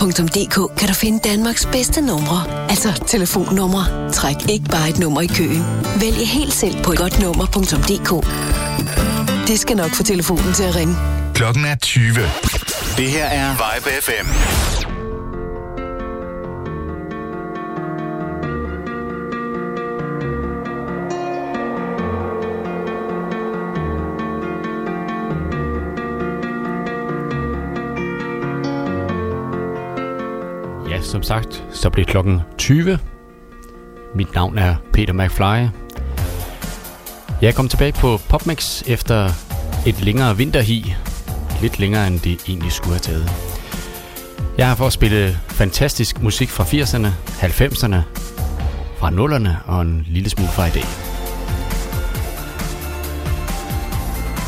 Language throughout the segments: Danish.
nummer.dk kan du finde Danmarks bedste numre. Altså telefonnumre. Træk ikke bare et nummer i køen. Vælg helt selv på godnummer.dk. Det skal nok få telefonen til at ringe. Klokken er 20. Det her er Vibe FM. Sagt, så bliver klokken 20. Mit navn er Peter McFly. Jeg er kommet tilbage på PopMix efter et længere vinterhi. Lidt længere end det egentlig skulle have taget. Jeg har for at spille fantastisk musik fra 80'erne, 90'erne, fra 0'erne og en lille smule fra i dag.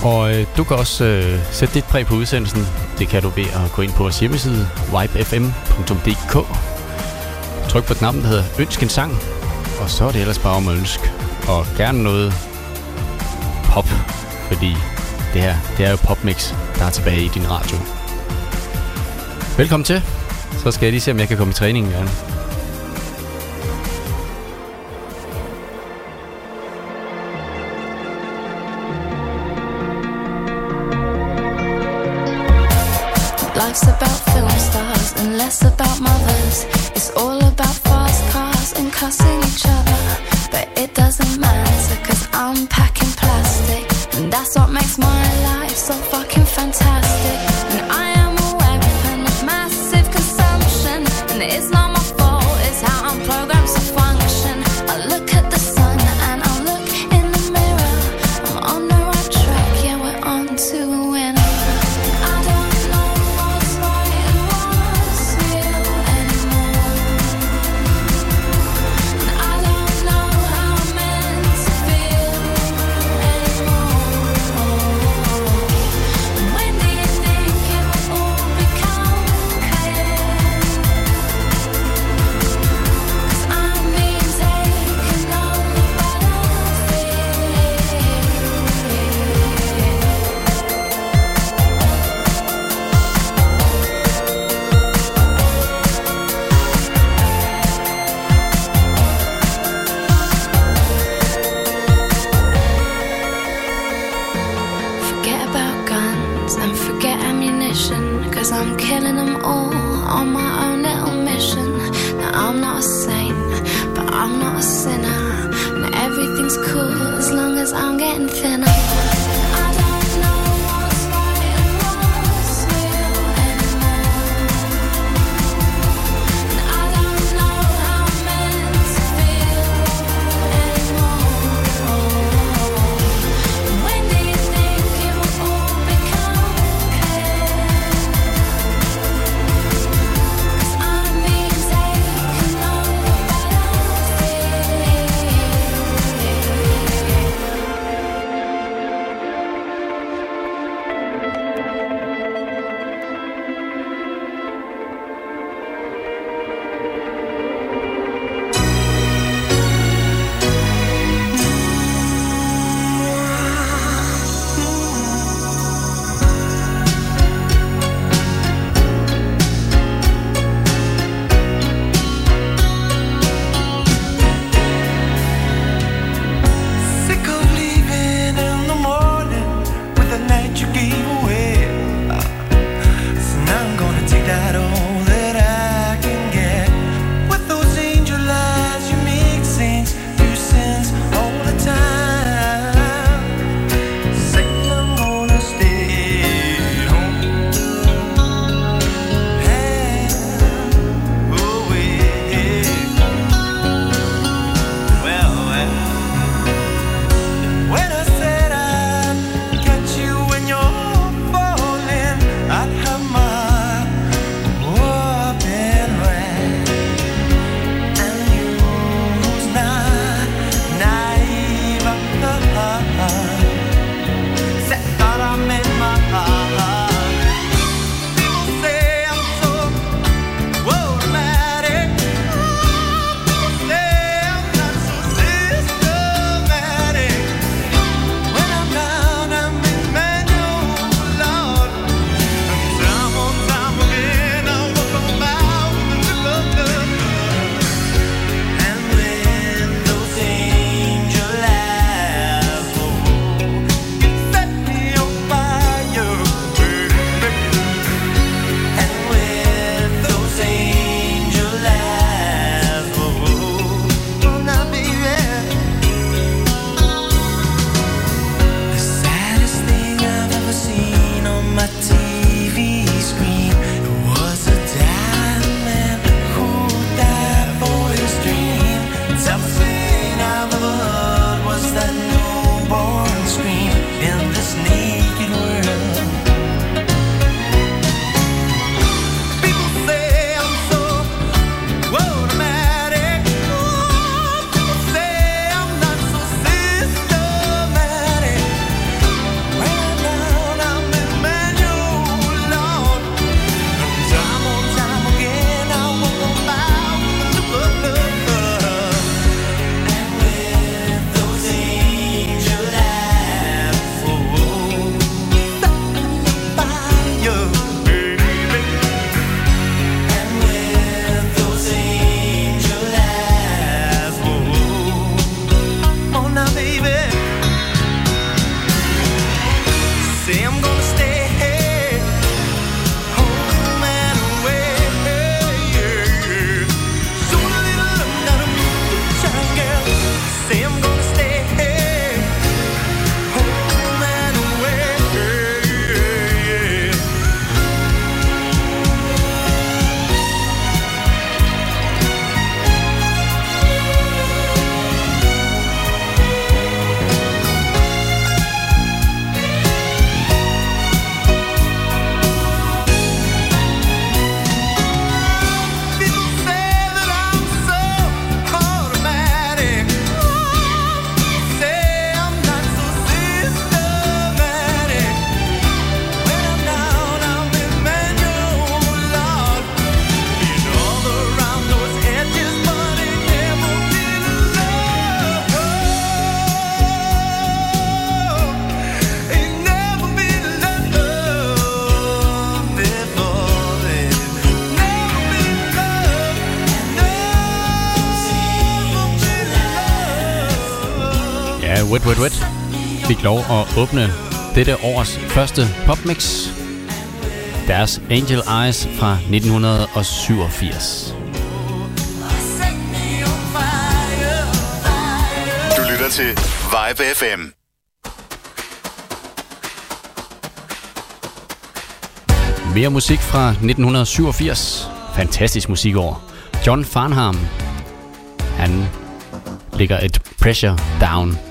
Og øh, du kan også øh, sætte dit præg på udsendelsen. Det kan du ved at gå ind på vores hjemmeside, vibefm.dk. Tryk på knappen, der hedder Ønsk en sang. Og så er det ellers bare om at ønske. Og gerne noget pop, fordi det her, det er jo popmix, der er tilbage i din radio. Velkommen til. Så skal jeg lige se, om jeg kan komme i træning Ja. Wet Wet Wet fik lov at åbne dette års første popmix. Deres Angel Eyes fra 1987. Du lytter til Vibe FM. Mere musik fra 1987. Fantastisk musikår. John Farnham. Han ligger et pressure down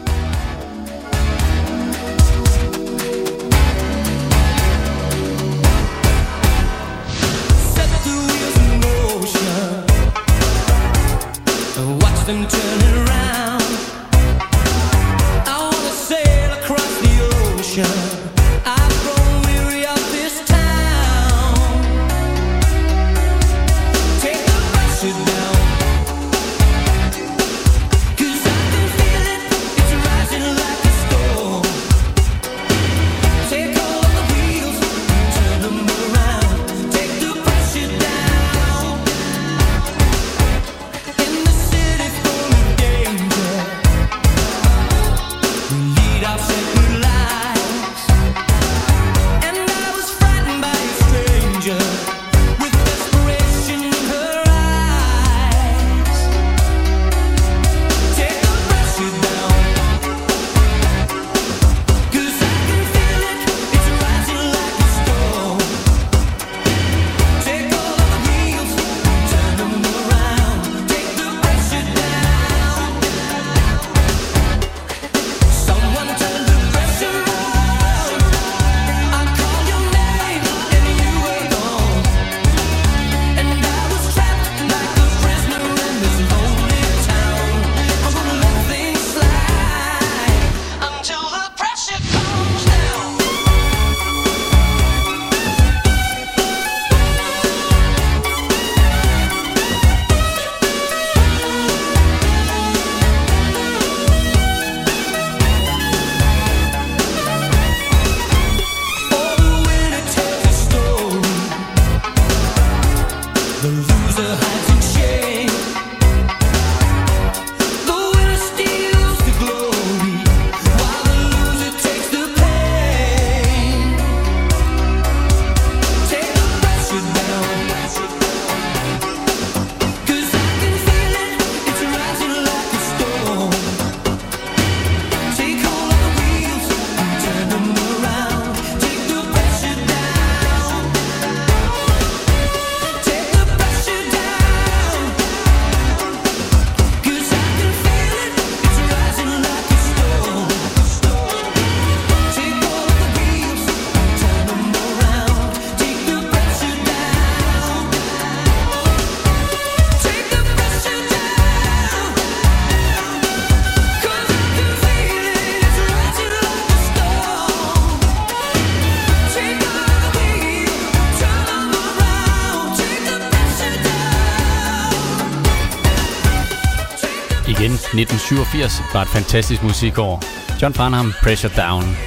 87 var et fantastisk musikår. John Farnham, Pressure Down.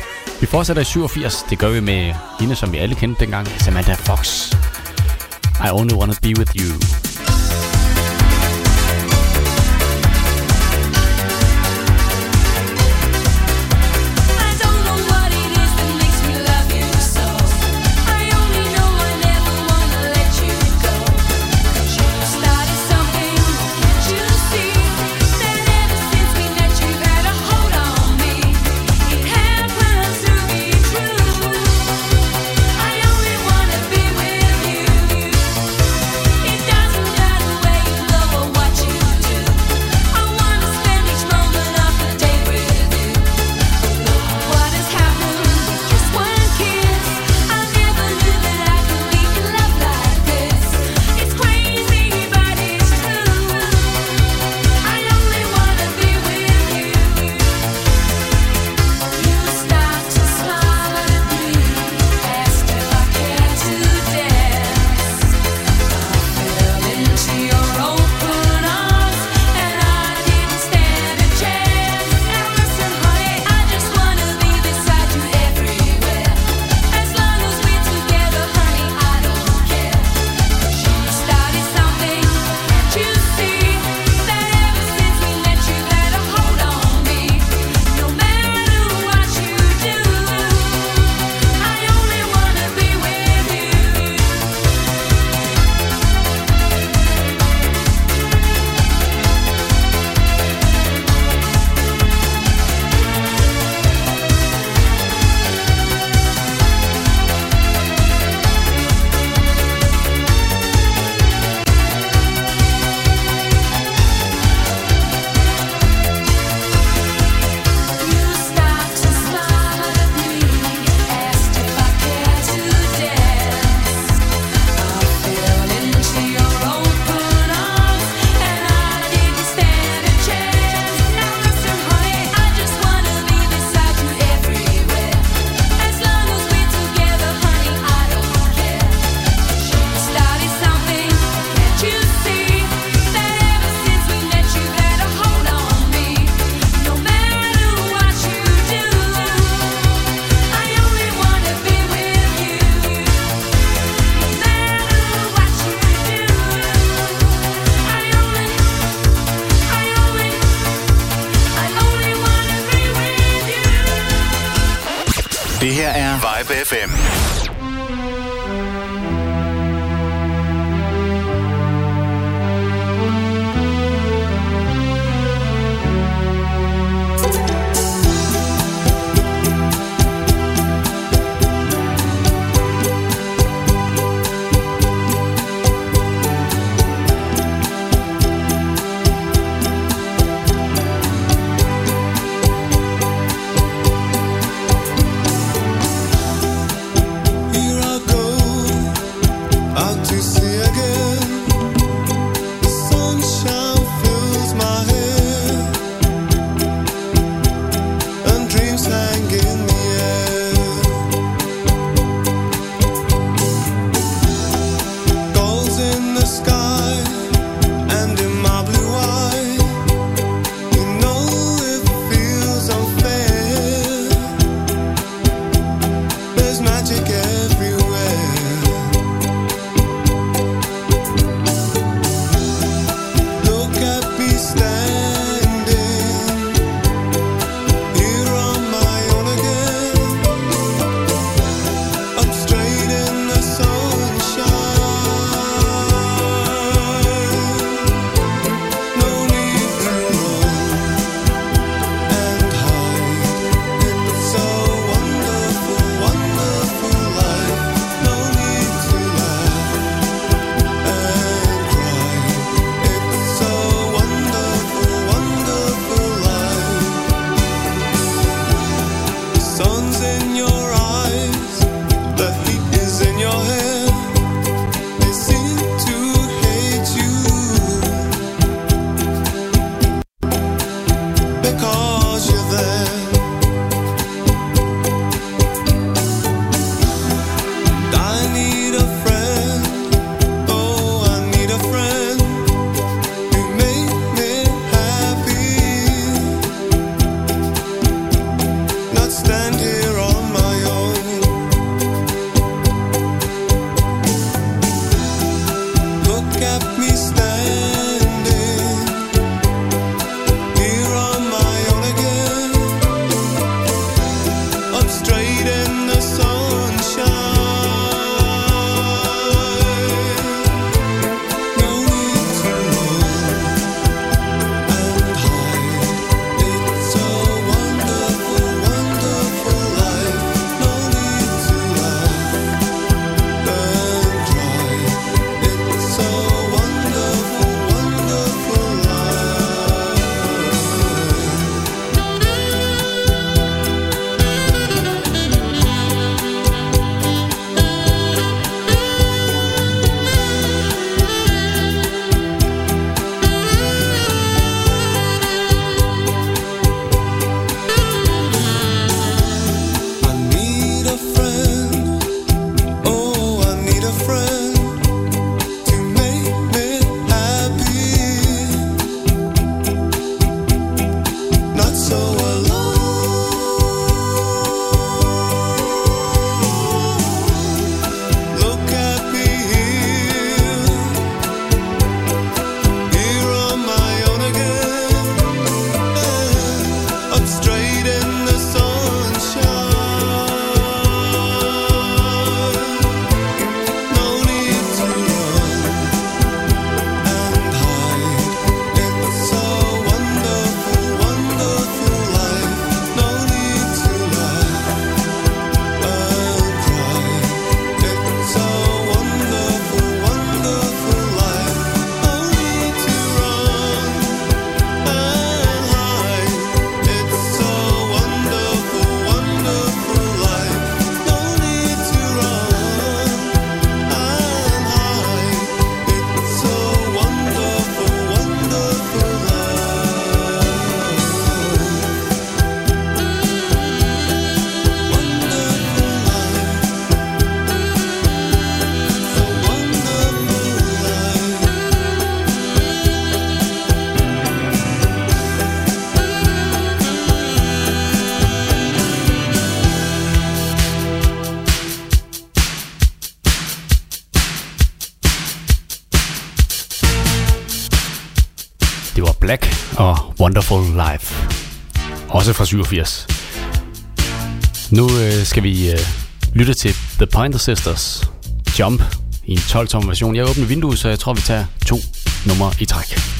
Vi fortsætter i 87. Det gør vi med hende, som vi alle kendte dengang, Samantha Fox. I only wanna be with you. Wonderful Life. Også fra 87. Nu øh, skal vi øh, lytte til The Pointer Sisters Jump i en 12-tom version. Jeg åbner vinduet, så jeg tror, vi tager to numre i træk.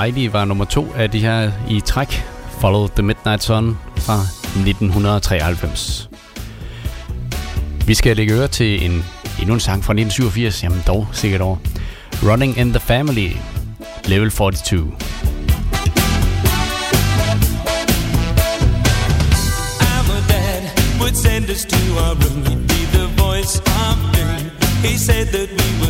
Friday var nummer to af de her i træk, Follow the Midnight Sun fra 1993. Vi skal lægge øre til en, endnu en sang fra 1987, jamen dog sikkert over. Running in the Family, Level 42. Send us to our room, he'd be the voice of doom. He said that we were.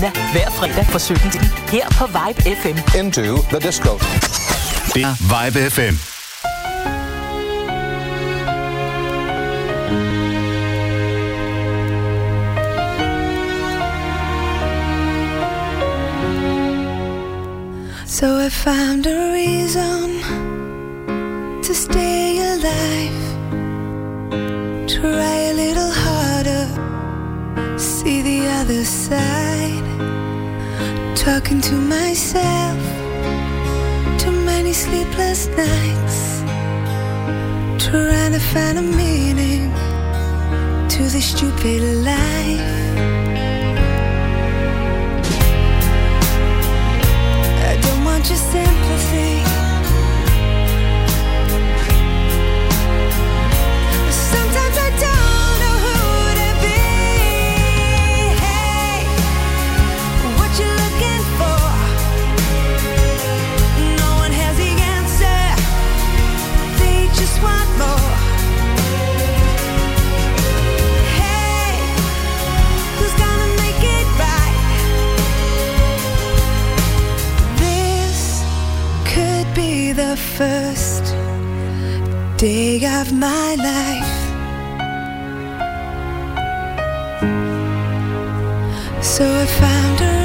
Med hver fredag fra 17 her på Vibe FM. Into the disco. Det er Vibe FM. So I found a reason to stay alive, try a little harder other side. Talking to myself. Too many sleepless nights. Trying to find a meaning To this stupid life. the first day of my life. So I found her.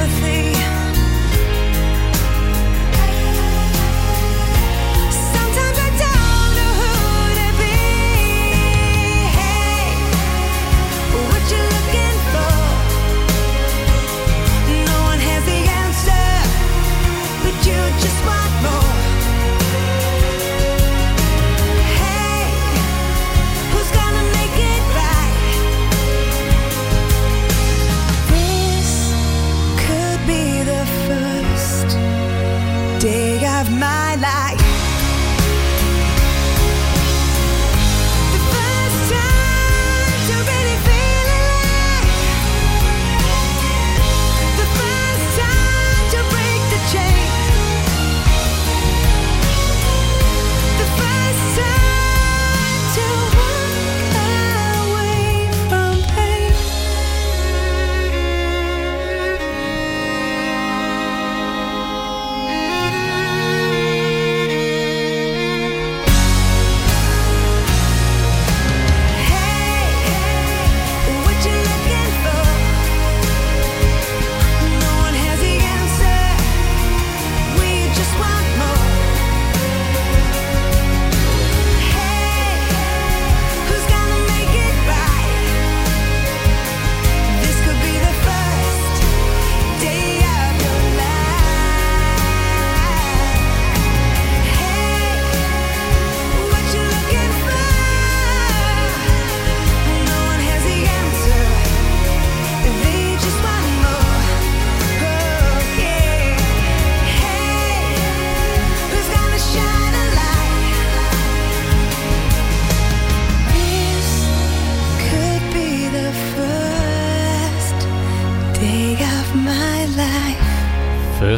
everything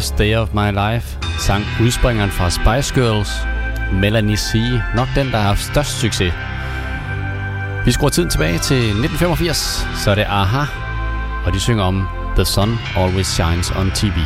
Happiest Day of My Life sang udspringeren fra Spice Girls, Melanie C., nok den, der har haft størst succes. Vi skruer tiden tilbage til 1985, så er det AHA, og de synger om The Sun Always Shines on TV.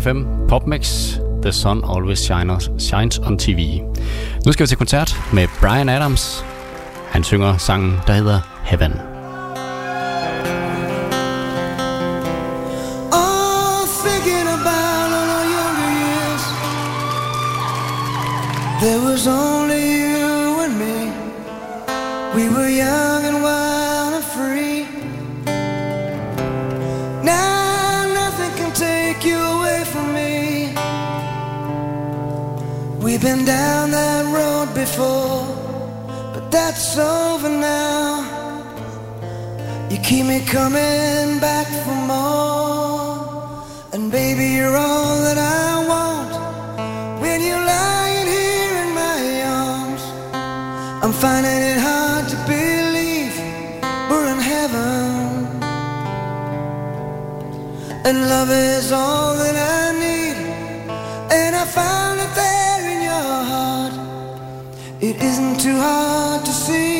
FM Popmix The Sun Always shines, shines on TV. Nu skal vi til koncert med Brian Adams. Han synger sangen, der hedder Heaven. before, but that's over now. You keep me coming back for more, and baby, you're all that I want. When you're lying here in my arms, I'm finding it hard to believe we're in heaven, and love is all that I. isn't too hard to see.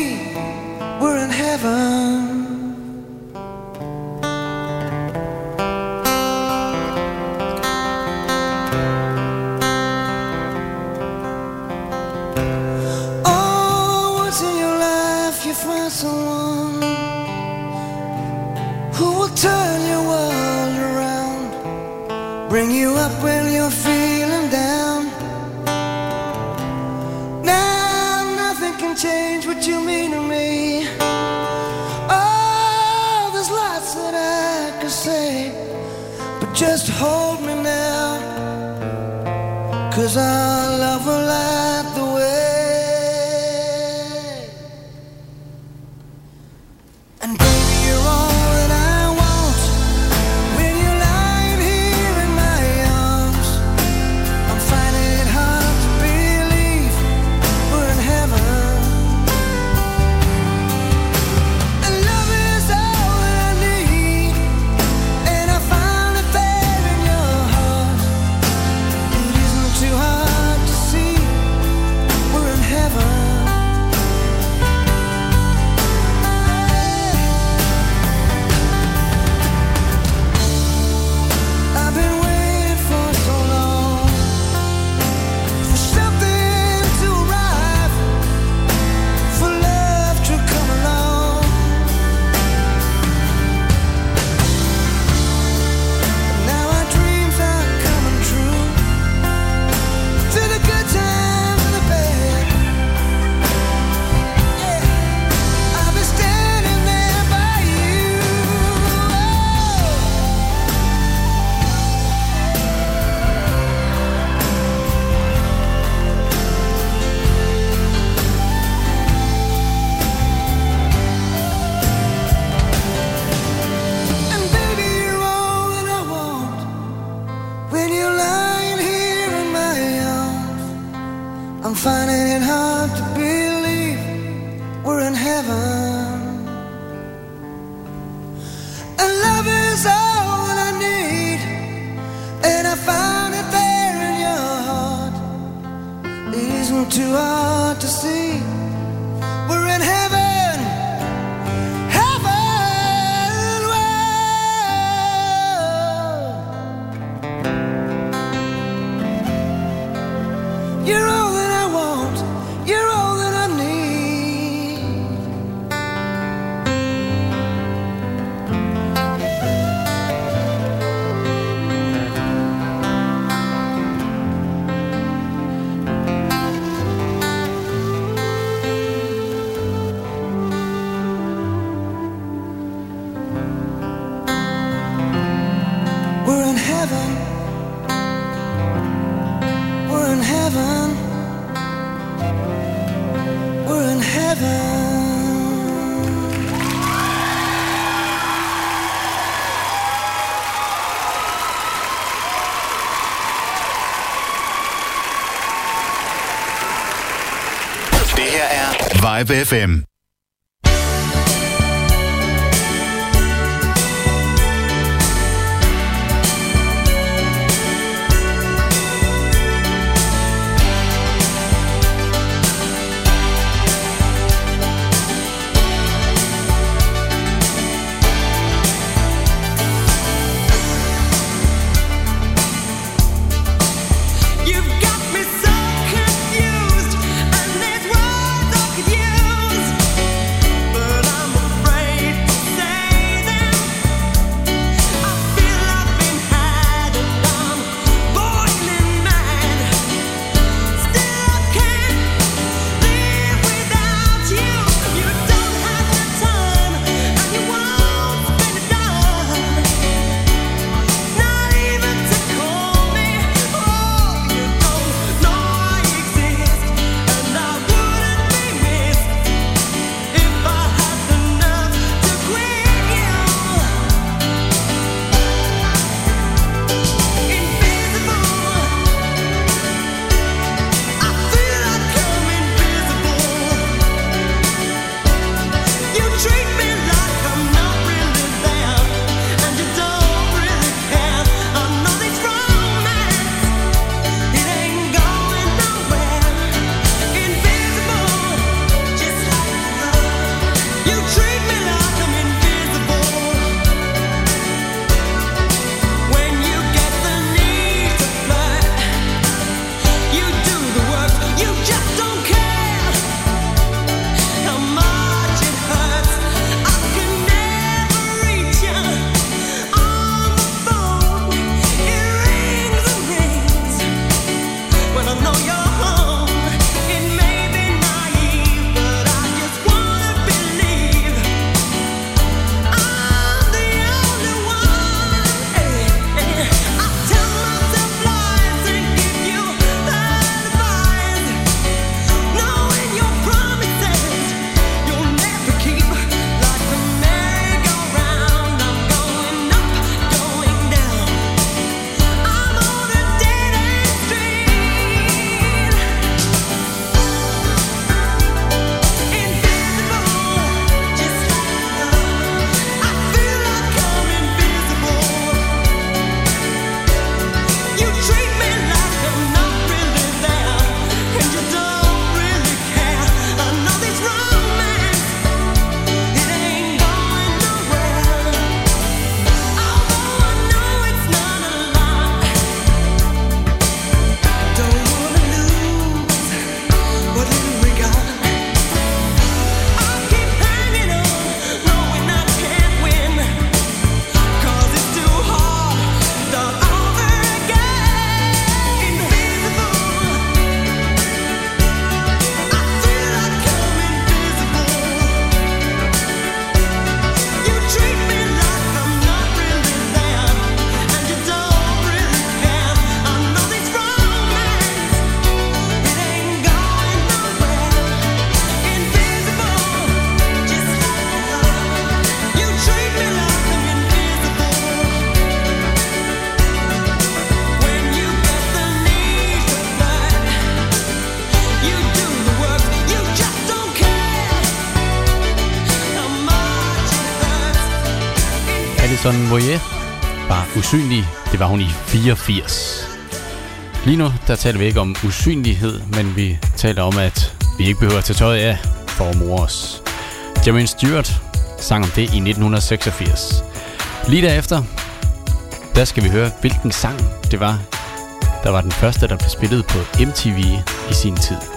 Live FM. You treat me like Madison Moyet var usynlig. Det var hun i 84. Lige nu, der taler vi ikke om usynlighed, men vi taler om, at vi ikke behøver at tage tøjet af for at mor os. Jermaine Stewart sang om det i 1986. Lige derefter, der skal vi høre, hvilken sang det var, der var den første, der blev spillet på MTV i sin tid.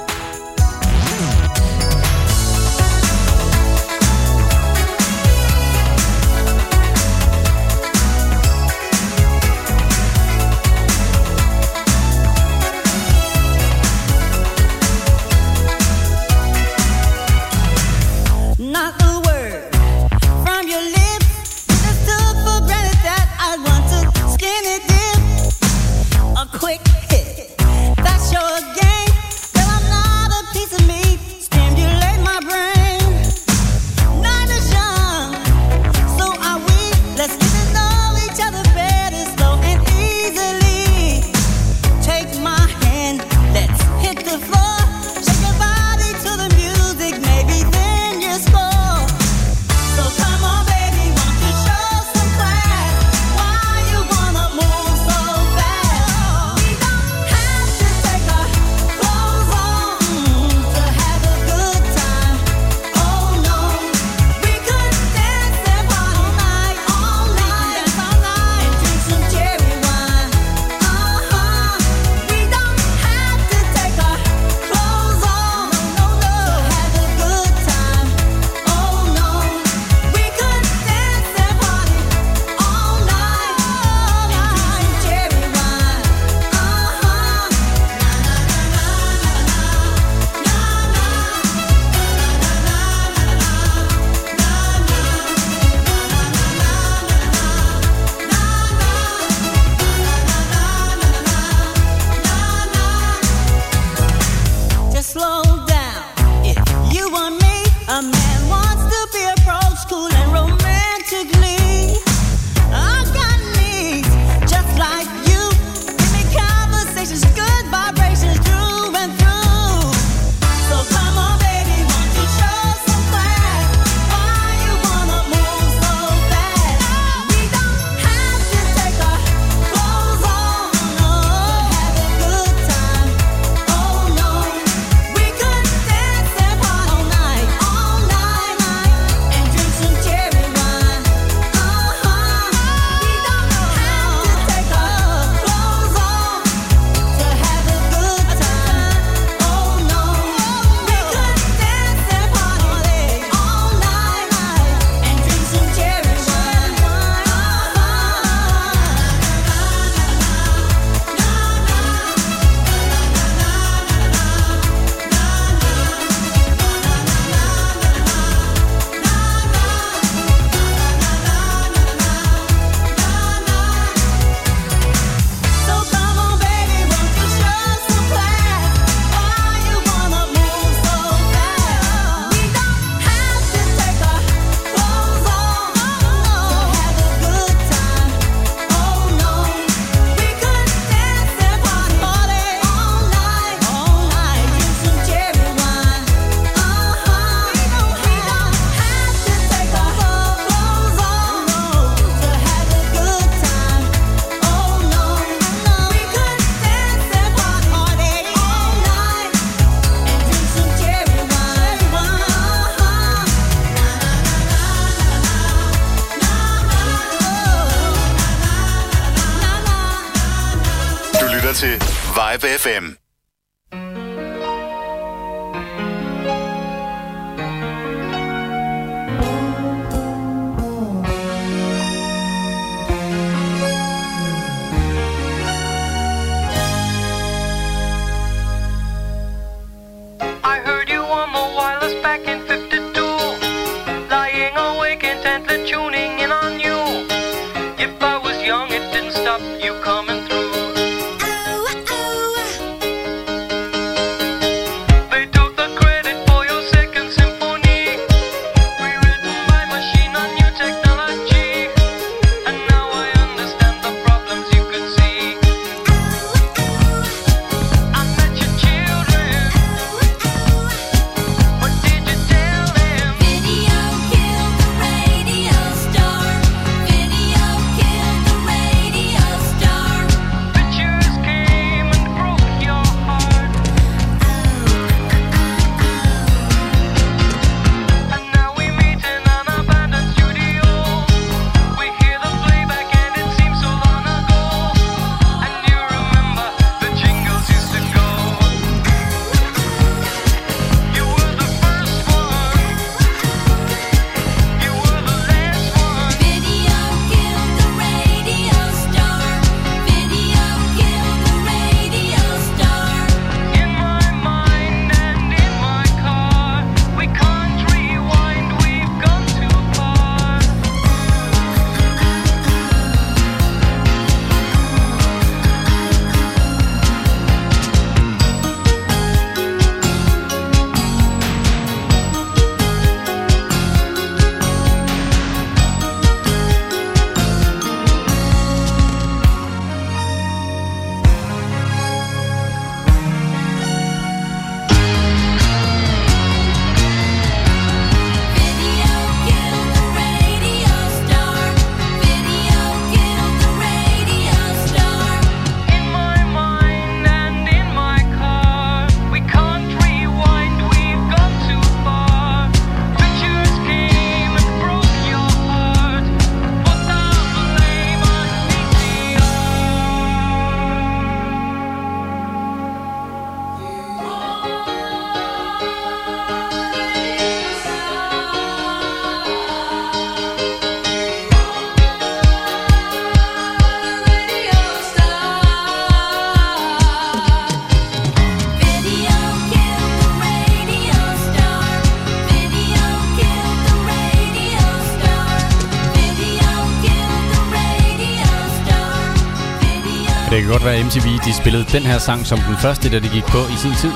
Spillede den her sang som den første, da de gik på i sin tid.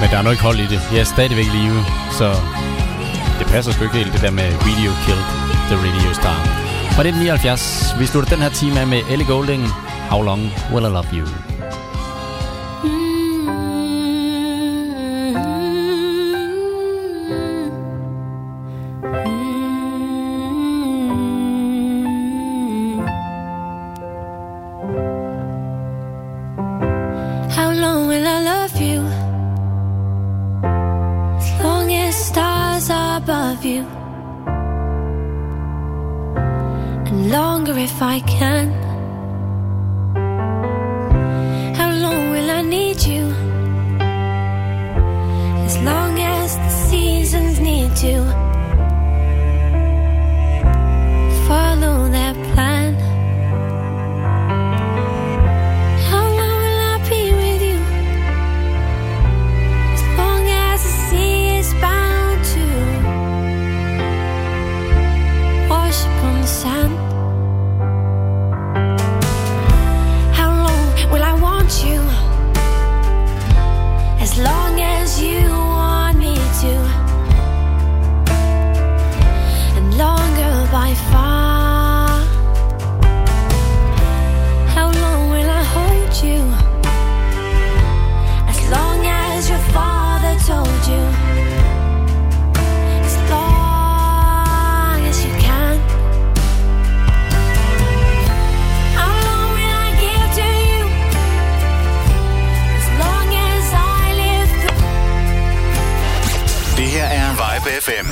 Men der er nok ikke hold i det. Jeg er stadigvæk i live, så det passer sgu ikke helt, det der med Radio Killed the Radio Star. Fra 1979, vi slutter den her time af med Ellie Goulding. How long will I love you? Vibe FM.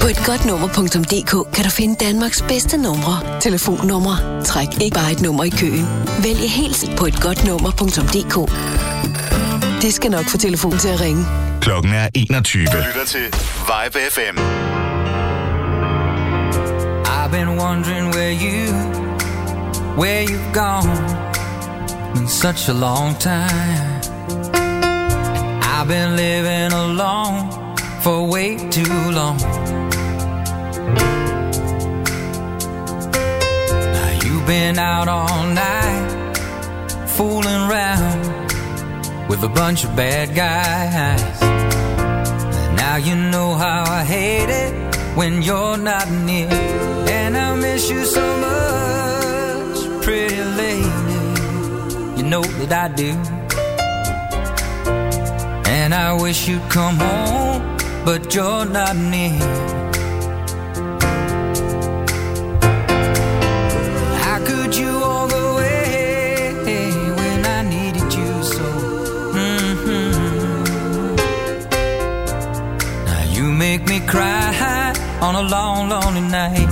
På et godt nummer.dk kan du finde Danmarks bedste numre. Telefonnumre. Træk ikke bare et nummer i køen. Vælg helt på et godt nummer.dk. Det skal nok få telefonen til at ringe. Klokken er 21. Du lytter til Vibe FM. I've been wondering where you, where you've gone. Been such a long time. I've been living alone for way too long. Now you've been out all night, fooling around with a bunch of bad guys. Now you know how I hate it when you're not near. And I miss you so much, pretty lady. You know that I do. And I wish you'd come home, but you're not near. How could you walk away when I needed you so? Mhm. Now you make me cry on a long, lonely night.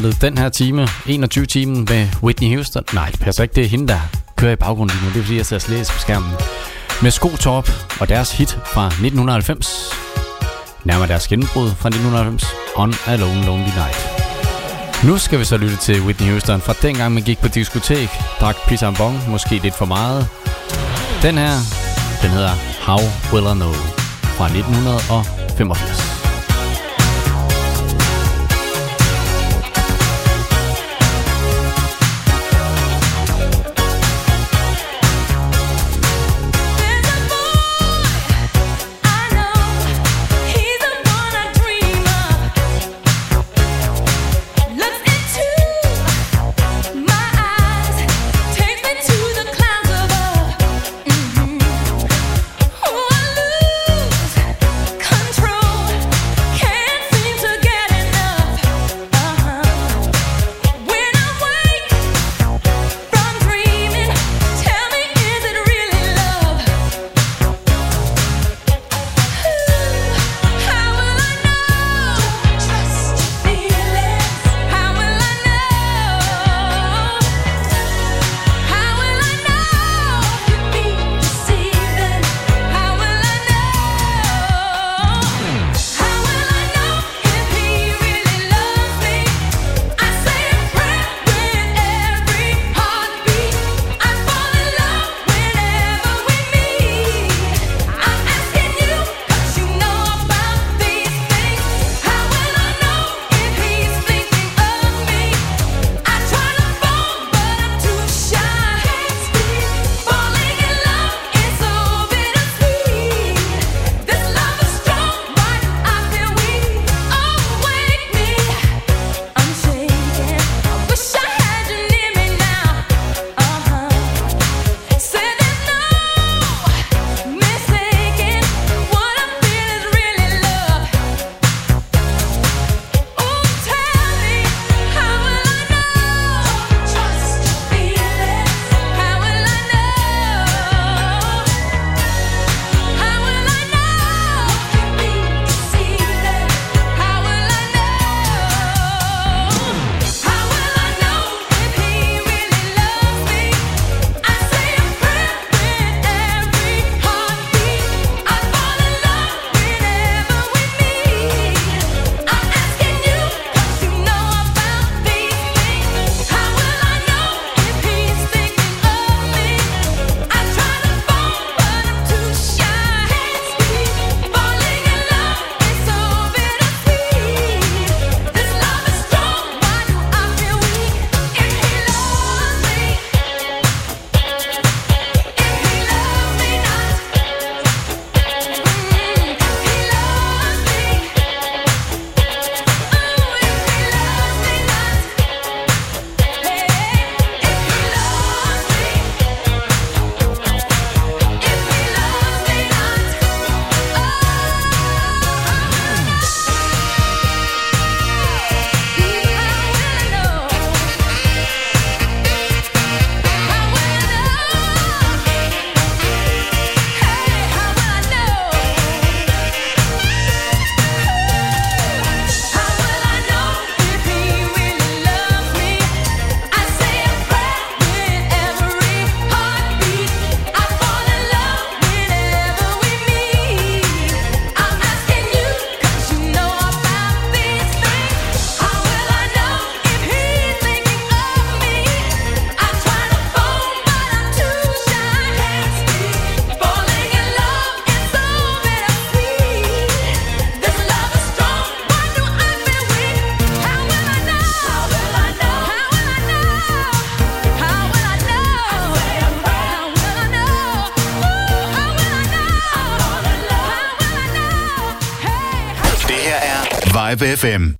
Startede den her time, 21 timen med Whitney Houston. Nej, det passer ikke. Det er hende, der kører i baggrunden lige nu. Det er fordi, jeg sidder og læser på skærmen. Med Skotop og deres hit fra 1990. Nærmere deres gennembrud fra 1990. On a Lone Lonely Night. Nu skal vi så lytte til Whitney Houston fra dengang man gik på diskotek, drak pisambon, måske lidt for meget. Den her, den hedder How Will I Know fra 1985. FM.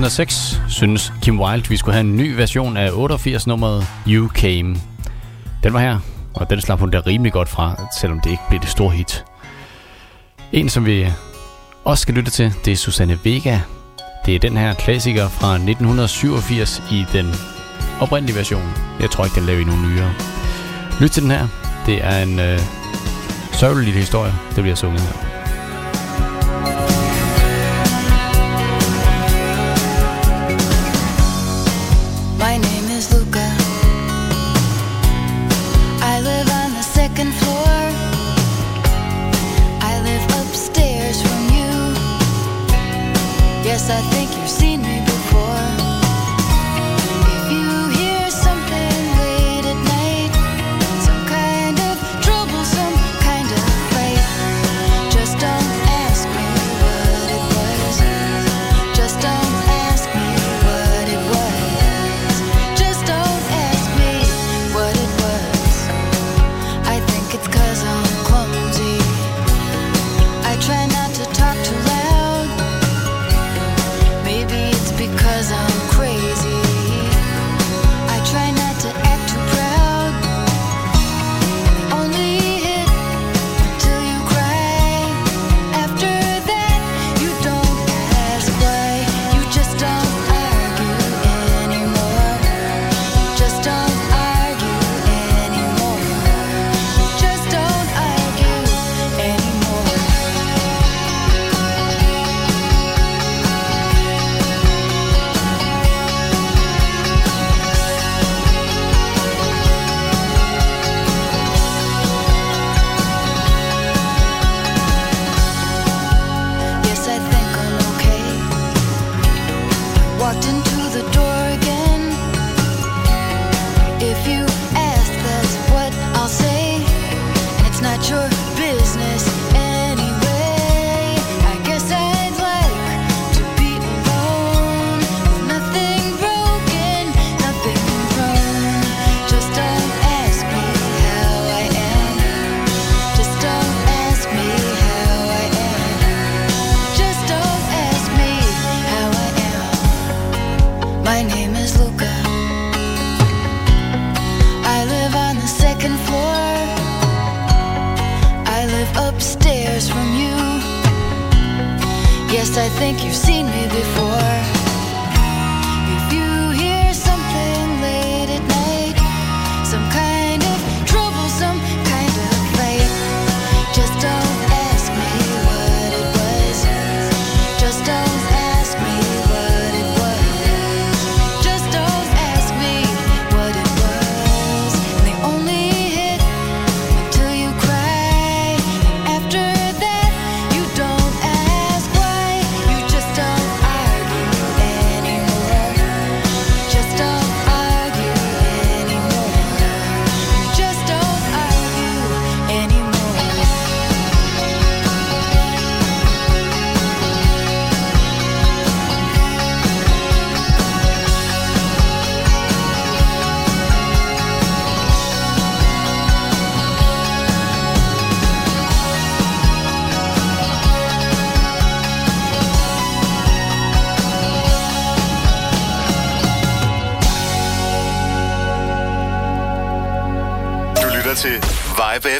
2006 synes Kim Wilde, vi skulle have en ny version af 88-nummeret You Came. Den var her, og den slap hun da rimelig godt fra, selvom det ikke blev det store hit. En, som vi også skal lytte til, det er Susanne Vega. Det er den her klassiker fra 1987 i den oprindelige version. Jeg tror ikke, den laver i nogen nyere. Lyt til den her. Det er en øh, sørgelig historie, der bliver sunget her.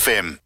FM.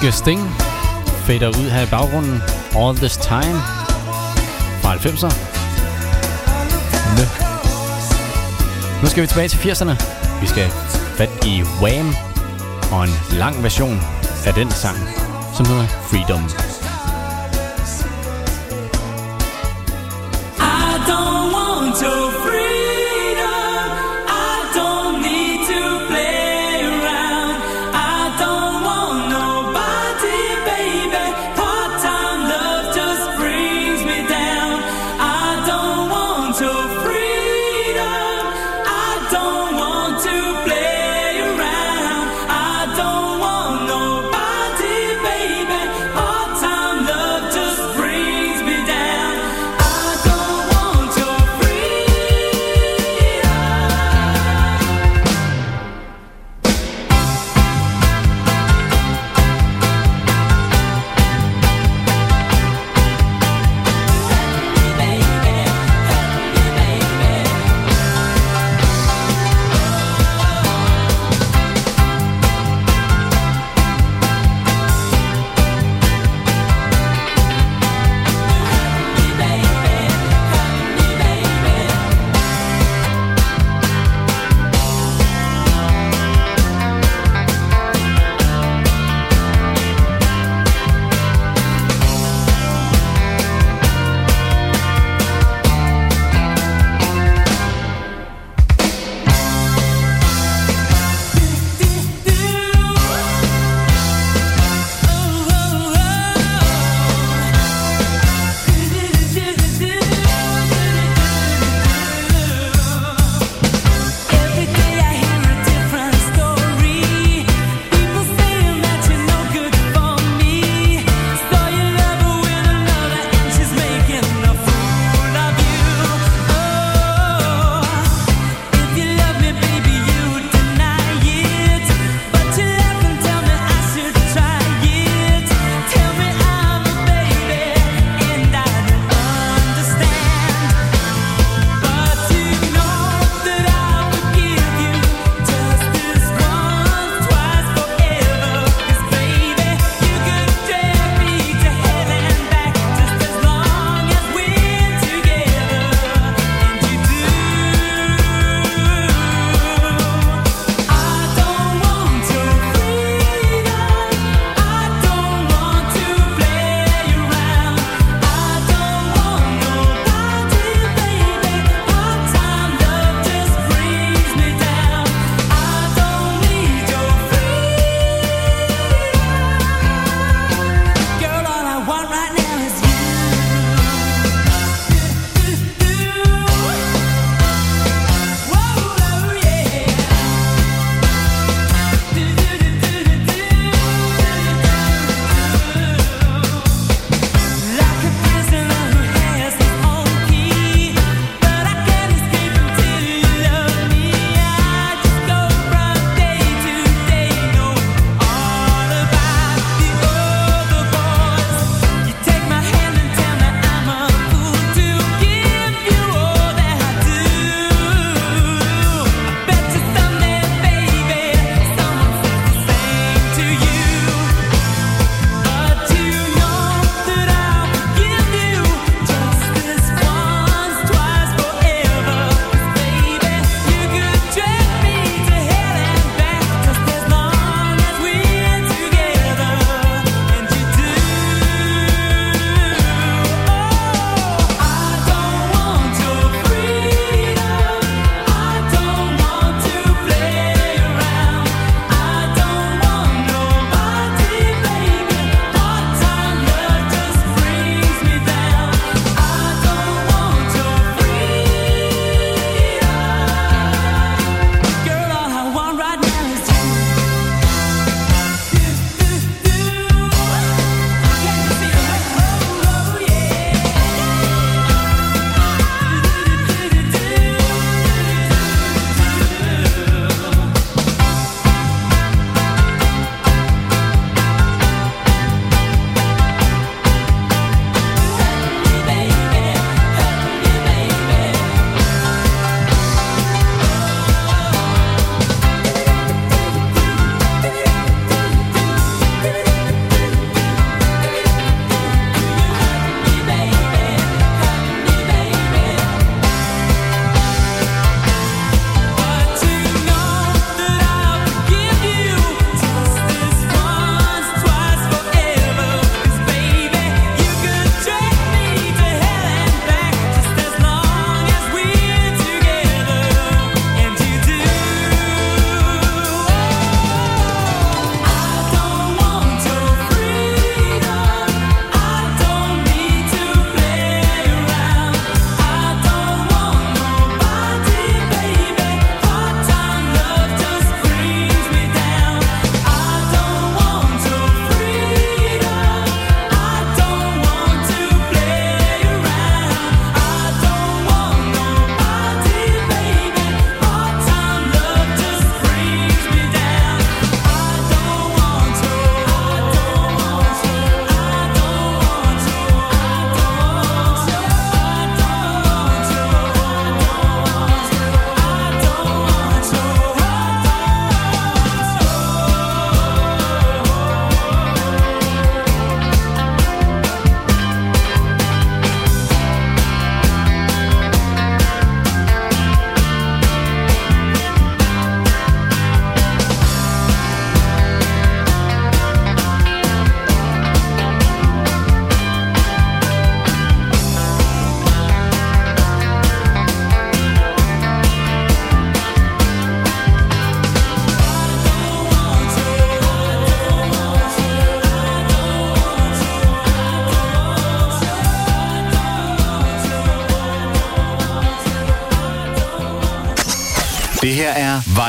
Fantastiske Sting fader ud her i baggrunden. All This Time fra 90'er. Nø. Nu skal vi tilbage til 80'erne. Vi skal fat i Wham og en lang version af den sang, som hedder Freedom.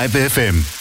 Vibe FM.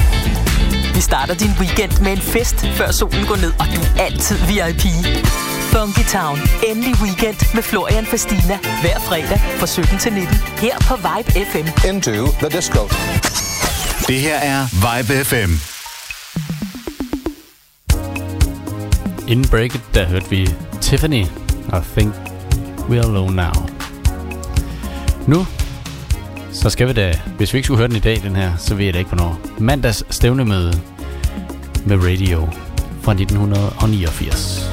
starter din weekend med en fest, før solen går ned, og du er altid VIP. Funky Town. Endelig weekend med Florian Fastina. Hver fredag fra 17 til 19. Her på Vibe FM. Into the disco. Det her er Vibe FM. Inden breaket, der hørte vi Tiffany. I think We Are alone now. Nu så skal vi da, hvis vi ikke skulle høre den i dag, den her, så ved jeg da ikke hvornår. Mandags stævnemøde med Radio fra 1989.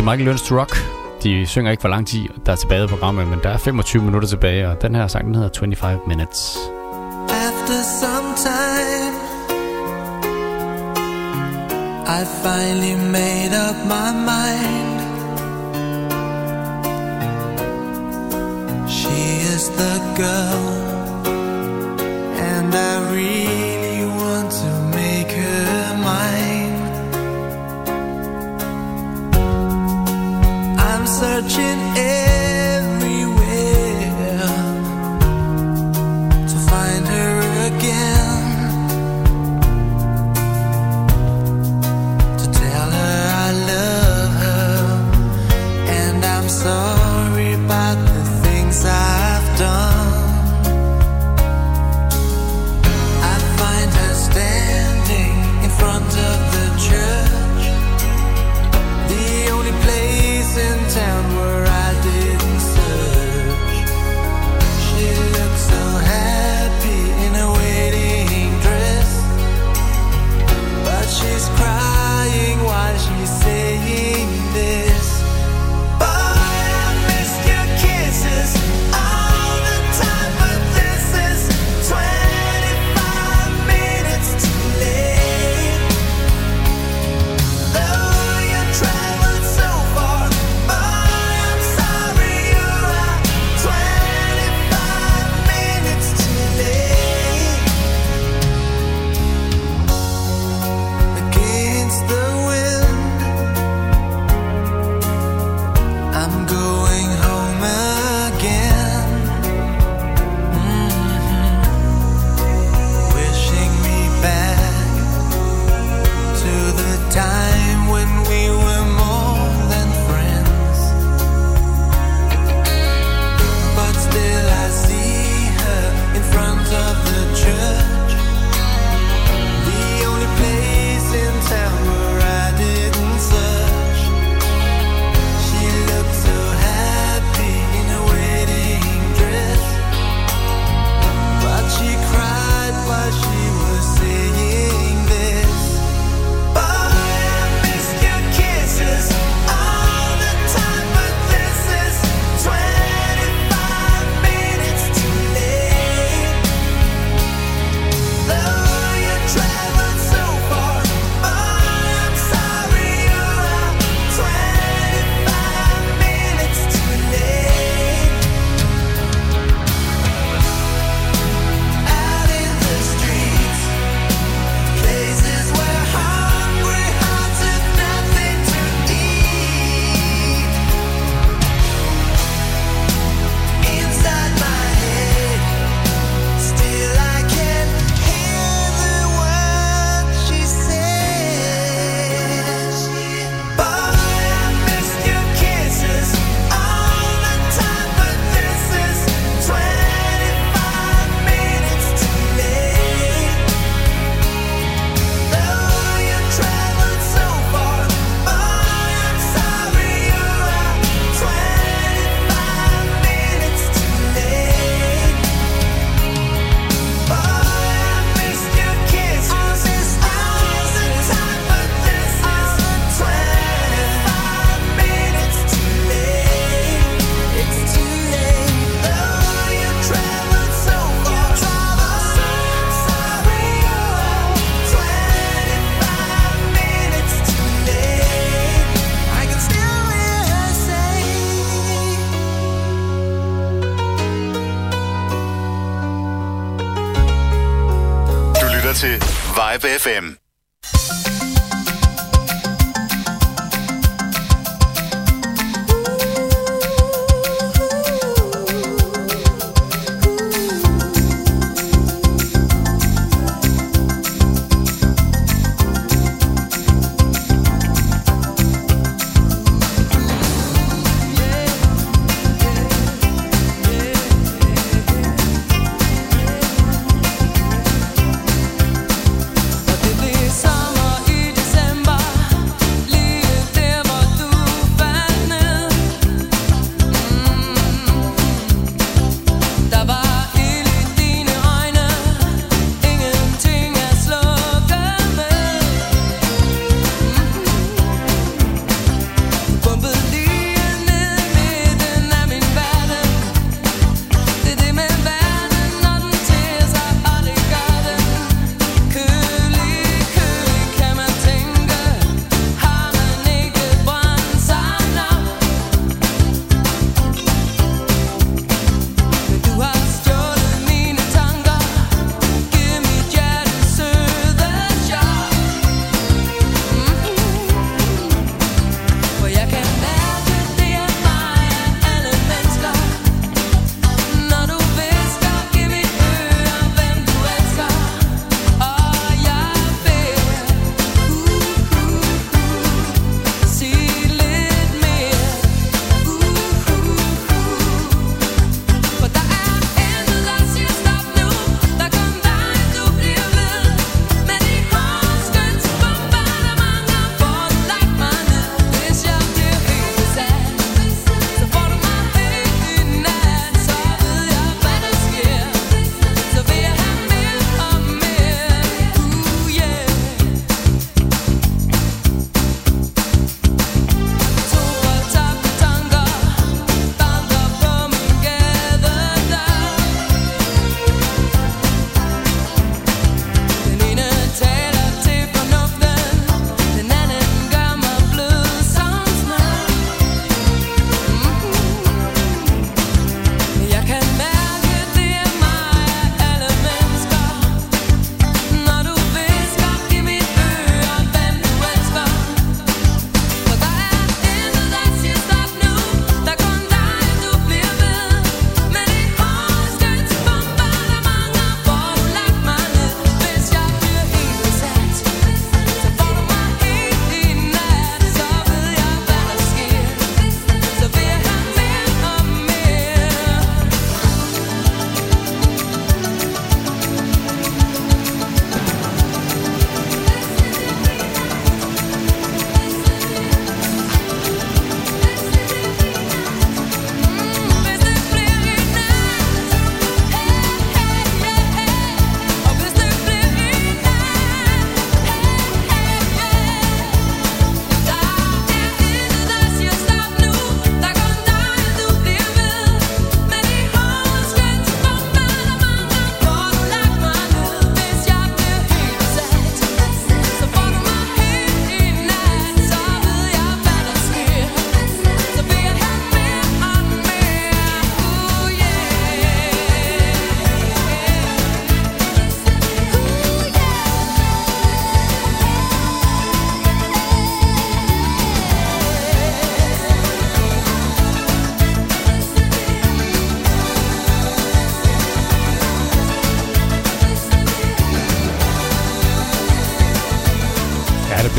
til Michael Learns to Rock. De synger ikke for lang tid, der er tilbage i programmet, men der er 25 minutter tilbage, og den her sang, den hedder 25 Minutes. After some time I finally made up my mind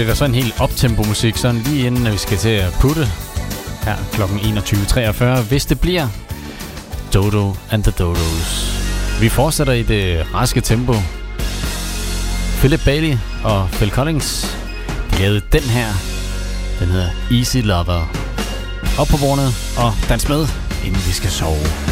bliver der så en helt optempo musik, sådan lige inden at vi skal til at putte her kl. 21.43, hvis det bliver Dodo and the Dodos. Vi fortsætter i det raske tempo. Philip Bailey og Phil Collins de lavede den her. Den hedder Easy Lover. Op på bordet og dans med, inden vi skal sove.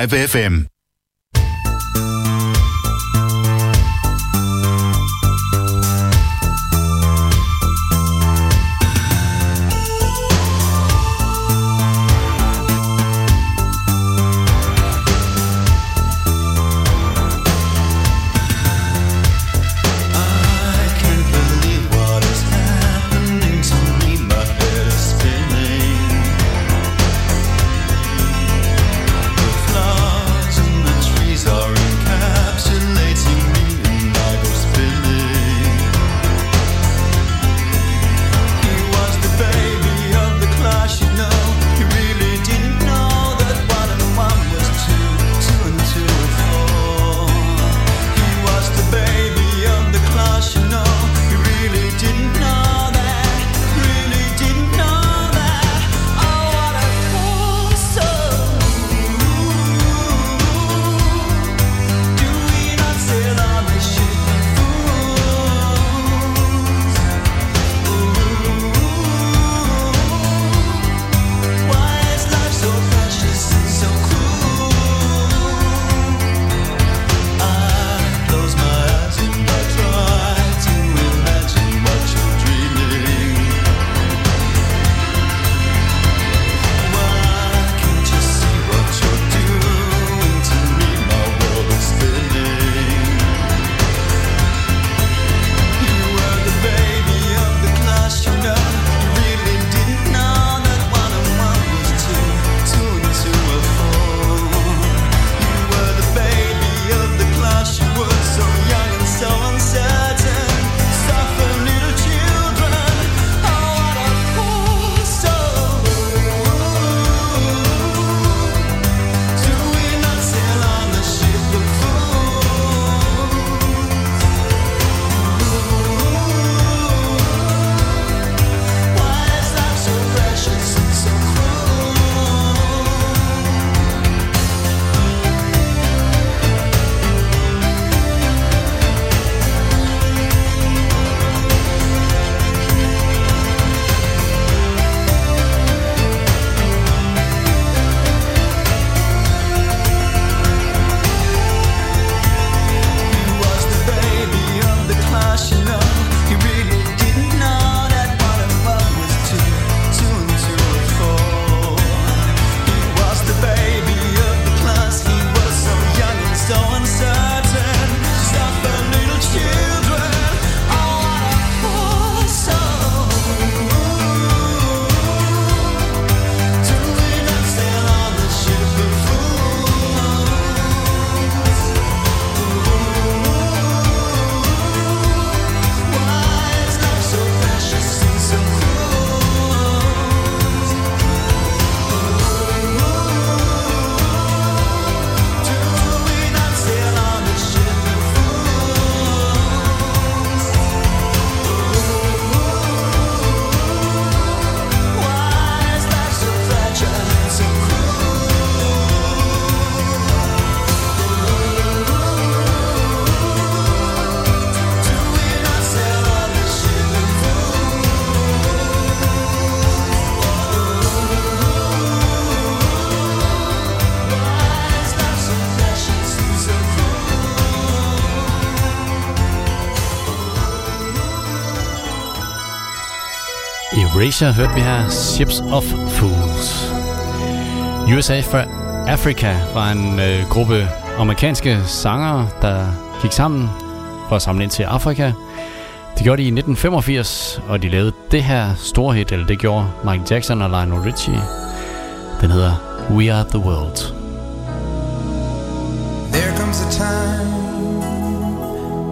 Live FM. Asia hørte vi her Ships of Fools. USA for Africa var en øh, gruppe amerikanske sangere, der gik sammen for at samle ind til Afrika. Det gjorde de i 1985, og de lavede det her store hit, eller det gjorde Michael Jackson og Lionel Richie. Den hedder We Are The World. There comes a time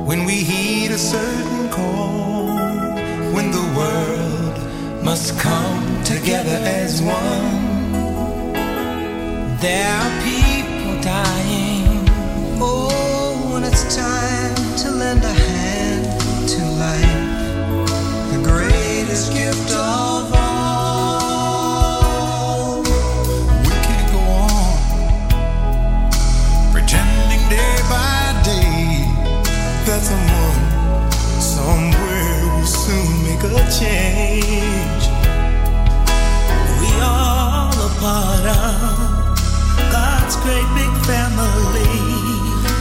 when we heed a certain call when the world must come together as one. There are people dying. Oh, when it's time to lend a hand to life, the greatest gift of all. We can't go on pretending day by day that someone somewhere will soon make a change. part of God's great big family.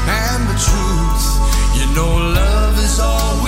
And the truth, you know, love is always.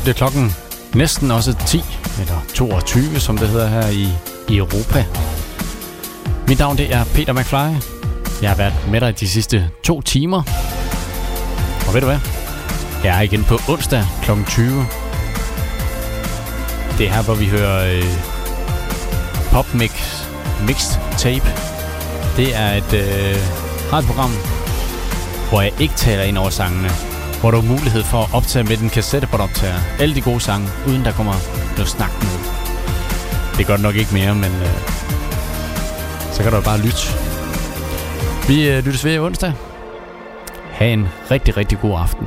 Bliver klokken næsten også 10, eller 22, som det hedder her i, i Europa. Mit navn det er Peter McFly. Jeg har været med dig de sidste to timer. Og ved du hvad? Jeg er igen på onsdag kl. 20. Det er her, hvor vi hører øh, Pop Mix Mixed Tape. Det er et øh, radioprogram, hvor jeg ikke taler ind over sangene. Hvor du har mulighed for at optage med den kassettebåndoptager. Alle de gode sange, uden der kommer noget snak med. Det gør det nok ikke mere, men øh, så kan du bare lytte. Vi øh, lyttes ved onsdag. Ha' en rigtig, rigtig god aften.